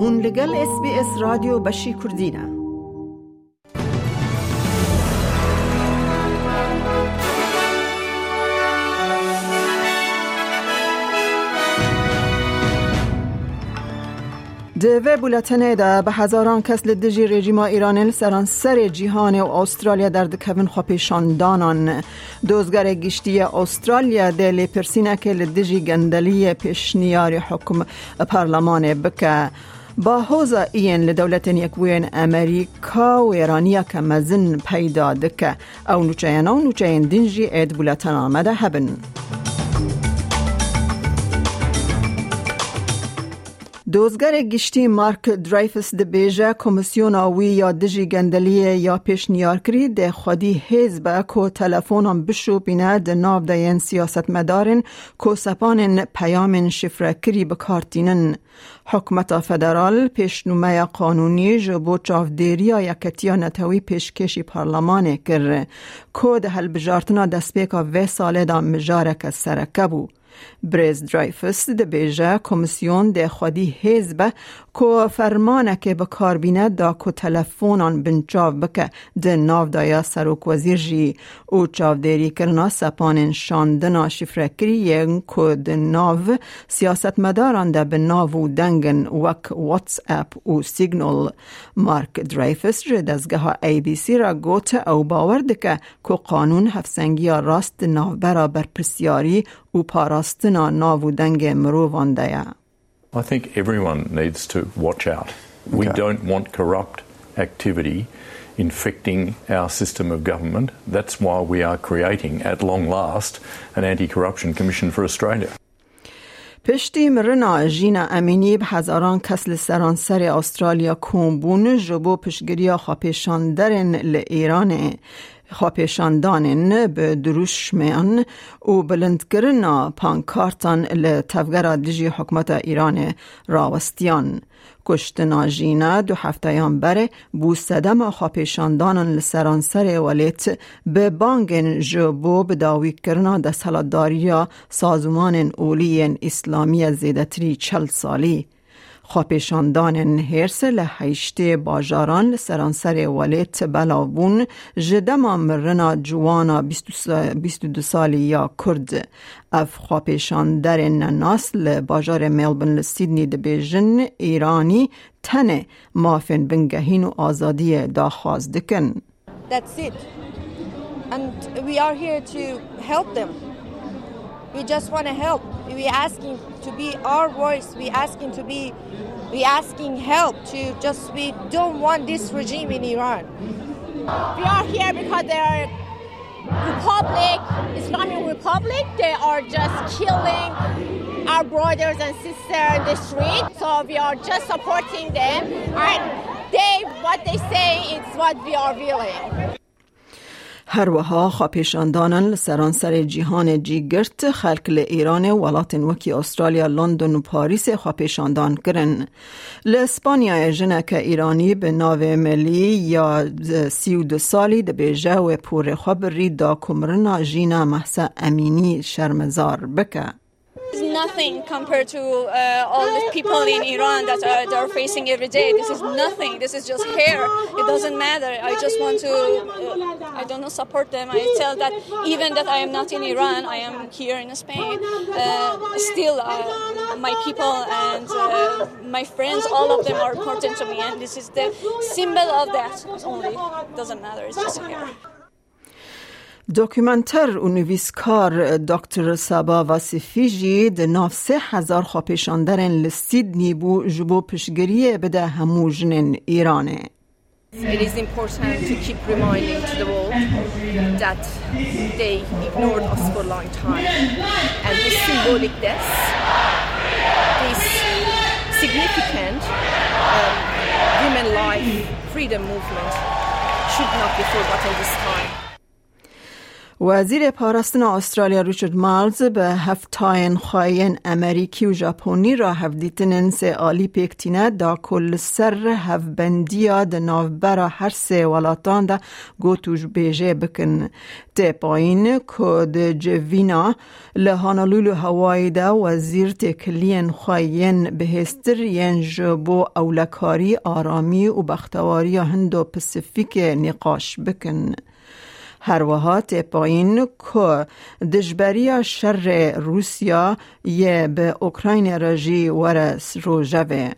هون لگل اس بی اس رادیو بشی کردینه دوه بولتنه ده به هزاران کس لدجی رژیم ایران سران سر جیهان و استرالیا در دکوین خوپیشاندانان دوزگر گشتی استرالیا ده لپرسینه که لدجی گندلی پیشنیار حکم پارلمان بکه. با لدولت یکوین امریکا و ایرانیا که مزن پیدا دکه او نوچه و نوچه دنجی اید بولتن دوزگر گشتی مارک درایفس ده بیجه کمیسیون آوی یا دجی گندلیه یا پیش نیار کری ده خودی حزب کو تلفون هم بشو بینه ده ناو ده ین سیاست مدارن کو سپان پیام شفره کری بکارتینن. حکمت فدرال پیشنومه قانونی جبو چافدیریا یکتیا نتوی پیشکشی پارلمان کر کو ده هل بجارتنا دسپیکا و ساله دا مجارک سرکه بو بریز درایفس ده بیجه کمیسیون ده خودی حزب کو فرمانه که به کاربینه دا کو تلفونان بنچاو بکه ده ناو دایا سروک وزیر جی او چاودیری کرنا سپان شاندنا شفرکری کو ده ناو سیاست مداران ده به ناو و دنگن وک واتس اپ و سیگنال مارک درایفس جه دزگه ای بی سی را گوت او باور دکه کو قانون هفسنگی راست ناو برابر پرسیاری و پاراستنا ناو و دنگ مرووان ده I think everyone needs to watch out. We don't want corrupt activity infecting our system of government. That's why we are creating, at long last, an anti corruption commission for Australia. پشتی مرنا جینا امینی به هزاران کس لسران سر استرالیا کومبون جبو پشگیریا خواپیشان درن لإیران خواپیشاندانن به دروشمیان و بلندگرنا پانکارتان لتفگر دیجی حکمت ایران راوستیان. کشتنا جینا دو هفتهیان بره بو سدم خواپیشاندانن لسرانسر ولیت به بانگن جبو بداوی کرنا ده سلاداریا سازمان اولی اسلامی زیدتری چل سالی. خواپیشاندان هرس لحیشت باجاران سرانسر ولیت بلاوون جدما مرنا جوانا 22 سالی یا کرد اف خواپیشاندر ناس باجار ملبن لسیدنی دبیجن ایرانی تنه مافن بنگهین و آزادی داخواز دکن That's it. And we are here to help them. We just want to help. We asking to be our voice. We asking to be, we asking help to just. We don't want this regime in Iran. We are here because they are Republic, Islamic Republic. They are just killing our brothers and sisters in the street. So we are just supporting them. And they, what they say is what we are willing. وها خواپیشاندانن سرانسر جیهان جیگرت خلق ایران ولاتن وکی استرالیا لندن و پاریس خواپیشاندان کرن لاسپانیا جنک ایرانی به ناو ملی یا سی و دو سالی ده بیجه و پور خبری دا کمرنا جینا محسا امینی شرمزار بکه It's nothing compared to uh, all the people in Iran that are, that are facing every day. This is nothing. This is just hair. It doesn't matter. I just want to, uh, I don't know, support them. I tell that even that I am not in Iran, I am here in Spain. Uh, still, uh, my people and uh, my friends, all of them are important to me, and this is the symbol of that. Only it doesn't matter. It's just hair. دکمنتر و نویسکار دکتر سابا واسفی جی ده ناف سه هزار خواپیشاندرن لسیدنی بو جبو پشگریه بده همو جنن ایرانه It is important to keep reminding to the world that they ignored us for a long time. And this symbolic death, this significant um, women life freedom movement should not be forgotten this time. وزیر پاراستن استرالیا ریچارد مالز به هفتاین خواین امریکی و ژاپنی را هفدیتنن سه آلی پیکتینه دا کل سر هفبندی د نوبرا هر سه ولاتان دا گوتوش بیجه بکن. ته پایین کد جوینا لحانالولو هوایی دا وزیر تکلین خواین بهستر ین جبو اولکاری آرامی و بختواری هندو پسیفیک نقاش بکن. هر وهات پایین که دجبری شر روسیا یه به اوکراین رژی ورس رو جوه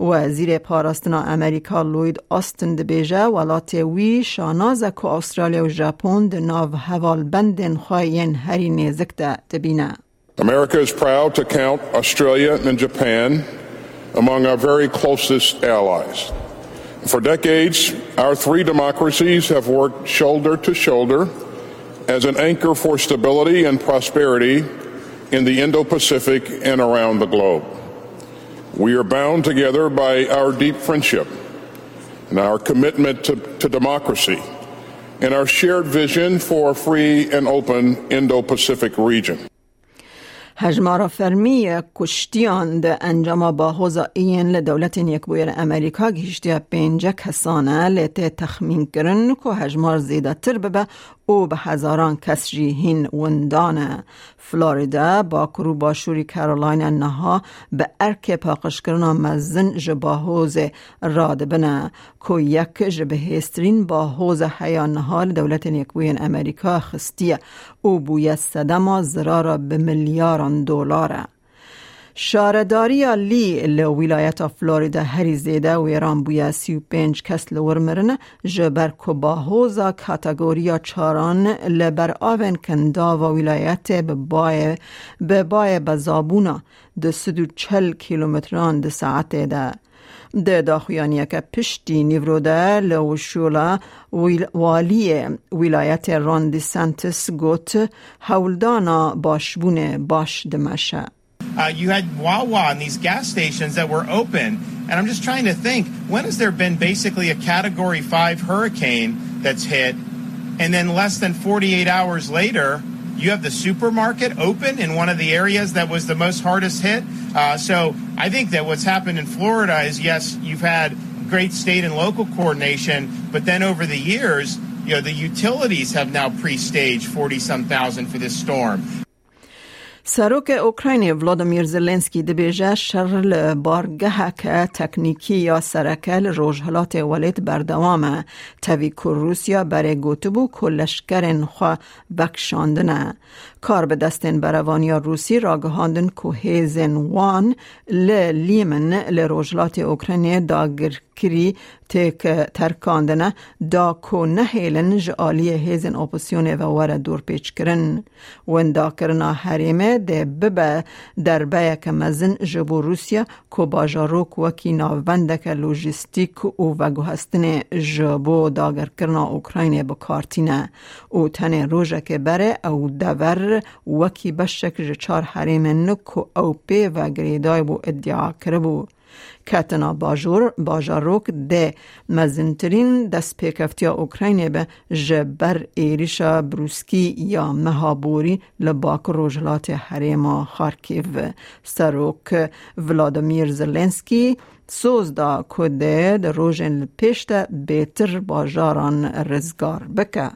وزیر پاراستنا امریکا لوید آستن دبیجه ولات وی شانازه که استرالیا و ژاپن د ناو حوال بندن خواهین هری نزک ده تبینه America is proud to count Australia and Japan among our very closest allies. For decades, our three democracies have worked shoulder to shoulder as an anchor for stability and prosperity in the Indo Pacific and around the globe. We are bound together by our deep friendship and our commitment to, to democracy and our shared vision for a free and open Indo Pacific region. هجمارا فرمی کشتیان ده انجام با حوزا این لدولت یکبویر امریکا گیشتی پینجا کسانه لیت تخمین کرن که هجمار زیده تر ببه او به هزاران کس جیهین وندانه فلوریدا با کرو باشوری کارولین نها به ارک پاقش کرنا مزن جبا حوز راد بنه که یک جبه هسترین با حوز حیان نهال دولت یکبوین امریکا خستیه او بوی صدما زرارا به میلیاران دلاره شارداری لی لولایت فلوریدا هری زیده و ایران بویا سی و پنج کس لور مرنه جبر که با حوزا کاتگوریا چاران لبر آون کندا و ولایت به بای بزابونا ده سدو چل کیلومتران ده ساعت ده. ده داخویانی که پشتی نیوروده لوشولا والی ولایت راندی سنتس گوت هولدانا باشبونه باش دمشه. Uh, you had Wawa and these gas stations that were open. And I'm just trying to think when has there been basically a category five hurricane that's hit? And then less than 48 hours later, you have the supermarket open in one of the areas that was the most hardest hit. Uh, so I think that what's happened in Florida is yes, you've had great state and local coordination, but then over the years, you know, the utilities have now pre-staged 40 some thousand for this storm. سروک اوکراین ولادیمیر زلنسکی دبیجه شر که تکنیکی یا سرکل روژهلات ولید بردوامه توی روسیا برای گوتبو کلشکرین خوا بکشاندنه کار به دستین بروانیا روسی را گهاندن که هیزن وان لیمن ل روژهلات اوکراین داگر کری تک ترکاندنه دا کو نهیلن جالی هیزن اپوسیون و وره دور پیچ کرن وندا کرنا حریمه ده ببه در بیه که مزن جبو روسیا کو باجاروک وکی که لوجستیک و گوهستن جبو داگر کرنا اوکراین بکارتینه او تن روژه که بره او دور وکی بشک جچار حریمه نکو او پی و گریدای بو ادعا کربو کتنا باجور باجاروک ده مزنترین دست پیکفتیا اوکراینه به جبر ایریشا بروسکی یا مهابوری لباک روجلات حریما خارکیو سروک ولادیمیر زلنسکی سوز دا کده در روژن پیشت بیتر باجاران رزگار بکه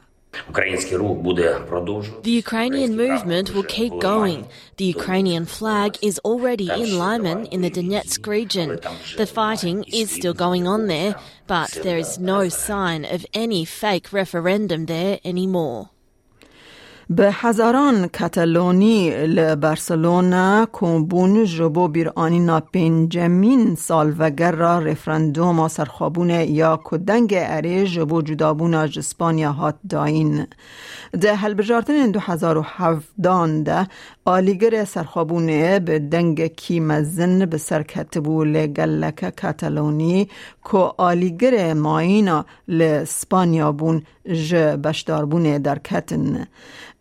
The Ukrainian movement will keep going. The Ukrainian flag is already in Lyman in the Donetsk region. The fighting is still going on there, but there is no sign of any fake referendum there anymore. به هزاران کتالونی لبرسلونا کومبون جبو بیرانی سال وگر را رفرندوم سرخابون یا کدنگ اره جبو جدابون جسپانیا هات داین. ده هل بجارتن دو هزار و هفدان ده آلیگر سرخابونه به دنگ کی مزن به سرکتبو لگلک کتالونی که آلیگر مایینا لسپانیا بون ج بشداربونه در کتن.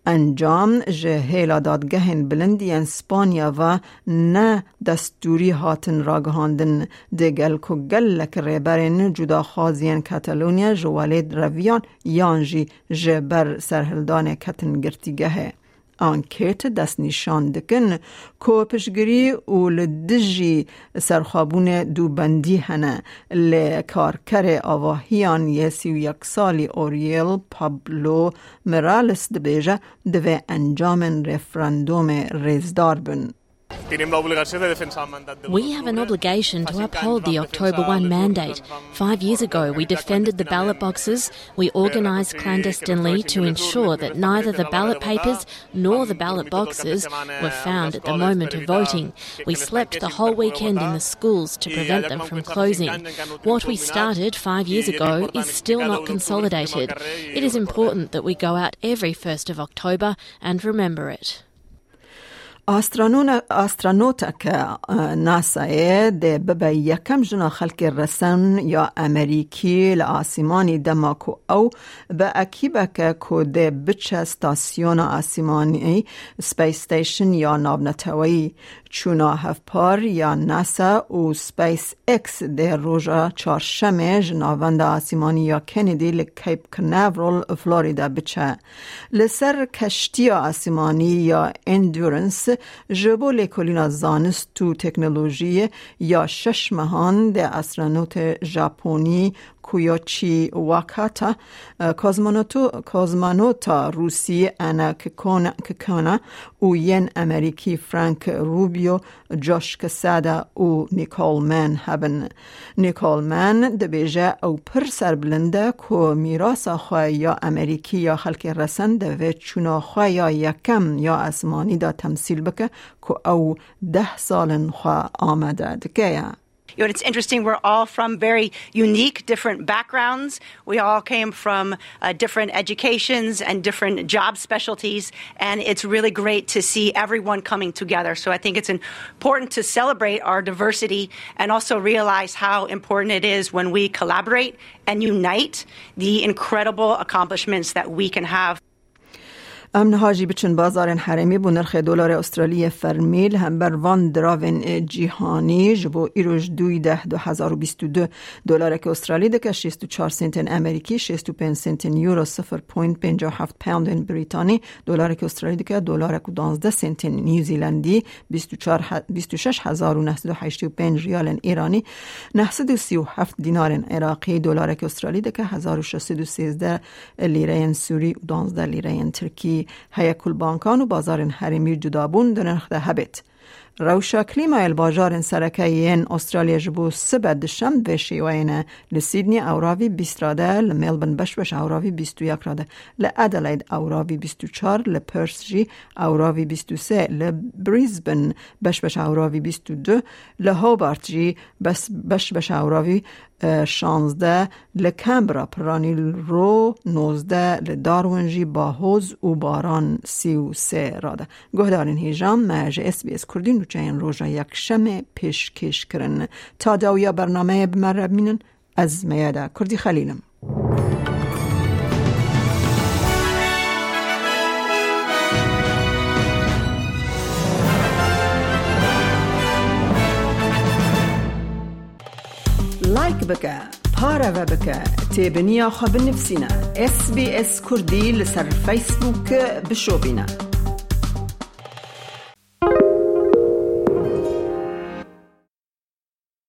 انجام جه هیلا دادگهن بلندی اسپانیا و نه دستوری هاتن راگهاندن دگل که گلک ریبرین جدا خازین کتالونیا جوالید رویان یانجی جبر سرهلدان کتن گرتیگهه. آنکیت دست نشان دکن کو پشگری و لدجی سرخابون دوبندی هنه لکارکر آواهیان یسی و یک سالی اوریل پابلو مرالس دبیجه دوه انجام رفراندوم ریزدار بن. We have an obligation to uphold the October 1 mandate. Five years ago, we defended the ballot boxes. We organised clandestinely to ensure that neither the ballot papers nor the ballot boxes were found at the moment of voting. We slept the whole weekend in the schools to prevent them from closing. What we started five years ago is still not consolidated. It is important that we go out every 1st of October and remember it. آسترانوتک ناسا ده ببه یکم جنا خلق رسن یا لآسیمانی دماکو او به اکیبه که که ده بچه ستاسیون آسیمانی سپیس ستیشن یا نابنتوی چونا هفپار یا ناسا و سپیس اکس ده روژا چارشمه جناوند آسیمانی یا کندی لکیپ کناورل فلوریدا بچه. لسر کشتی آسیمانی یا اندورنس جبو لیکولینا زانست تو تکنولوژی یا شش مهان ده استرانوت ژاپنی کویاچی واکاتا کازمانوتا روسی انا ککانا و ین امریکی فرانک روبیو جاش کسادا و نیکول من هبن نیکول من دبیجه او پر بلنده که میراس خواه یا امریکی یا خلق رسن دوه چونا خواه یا یکم یا اسمانی دا تمثیل بکه که او ده سال خواه آمده دکه You know, it's interesting. We're all from very unique, different backgrounds. We all came from uh, different educations and different job specialties, and it's really great to see everyone coming together. So I think it's important to celebrate our diversity and also realize how important it is when we collaborate and unite the incredible accomplishments that we can have. امن هاجی بچن بازار حرمی بو نرخ دلار استرالی فرمیل هم بر وان دراون جیهانی جبو ایروش دوی ده دو هزار و بیست دو دلار که استرالی دکه شیست و چار سنتن امریکی شیست و پین سنتن یورو سفر پوینت هفت پوند بریتانی. دلار که استرالی دکه دلار که دانزده سنتن نیوزیلندی بیست و, چار بیست و شش هزار و نهصد و هشت و پنج ریال ایرانی. نهصد و سی و هفت دینار عراقی. دلار که استرالی دکه هزار و شست و سیزده لیره سوری و دانزده لیره ترکی. هیکل بانکان و بازار حریمی جدابون در هبت. روشا کلیما الباجار سرکه ین استرالیا جبو سبد دشم و شیوین لسیدنی اوراوی بیست راده لملبن بش بش اوراوی بیست و یک راده لعدلید اوراوی بیست و چار لپرس جی اوراوی بیست و سه لبریزبن بش بش اوراوی بیست و دو لهوبارت جی بس اوراوی شانزده لکمبرا پرانیل رو نوزده لدارونجی باهوز و باران سی و سه راده گهدارین هیجام مرج اس بی اس کردین و جین روژا یک شم پیش کش کرن تا داویا برنامه بمرب مینن از میاده کردی خلیلم. بکە. پارەوە بکە. تێبنییا خە بنفسینە SسBS کوردی لەسەر فیسبووکە بشۆبینە.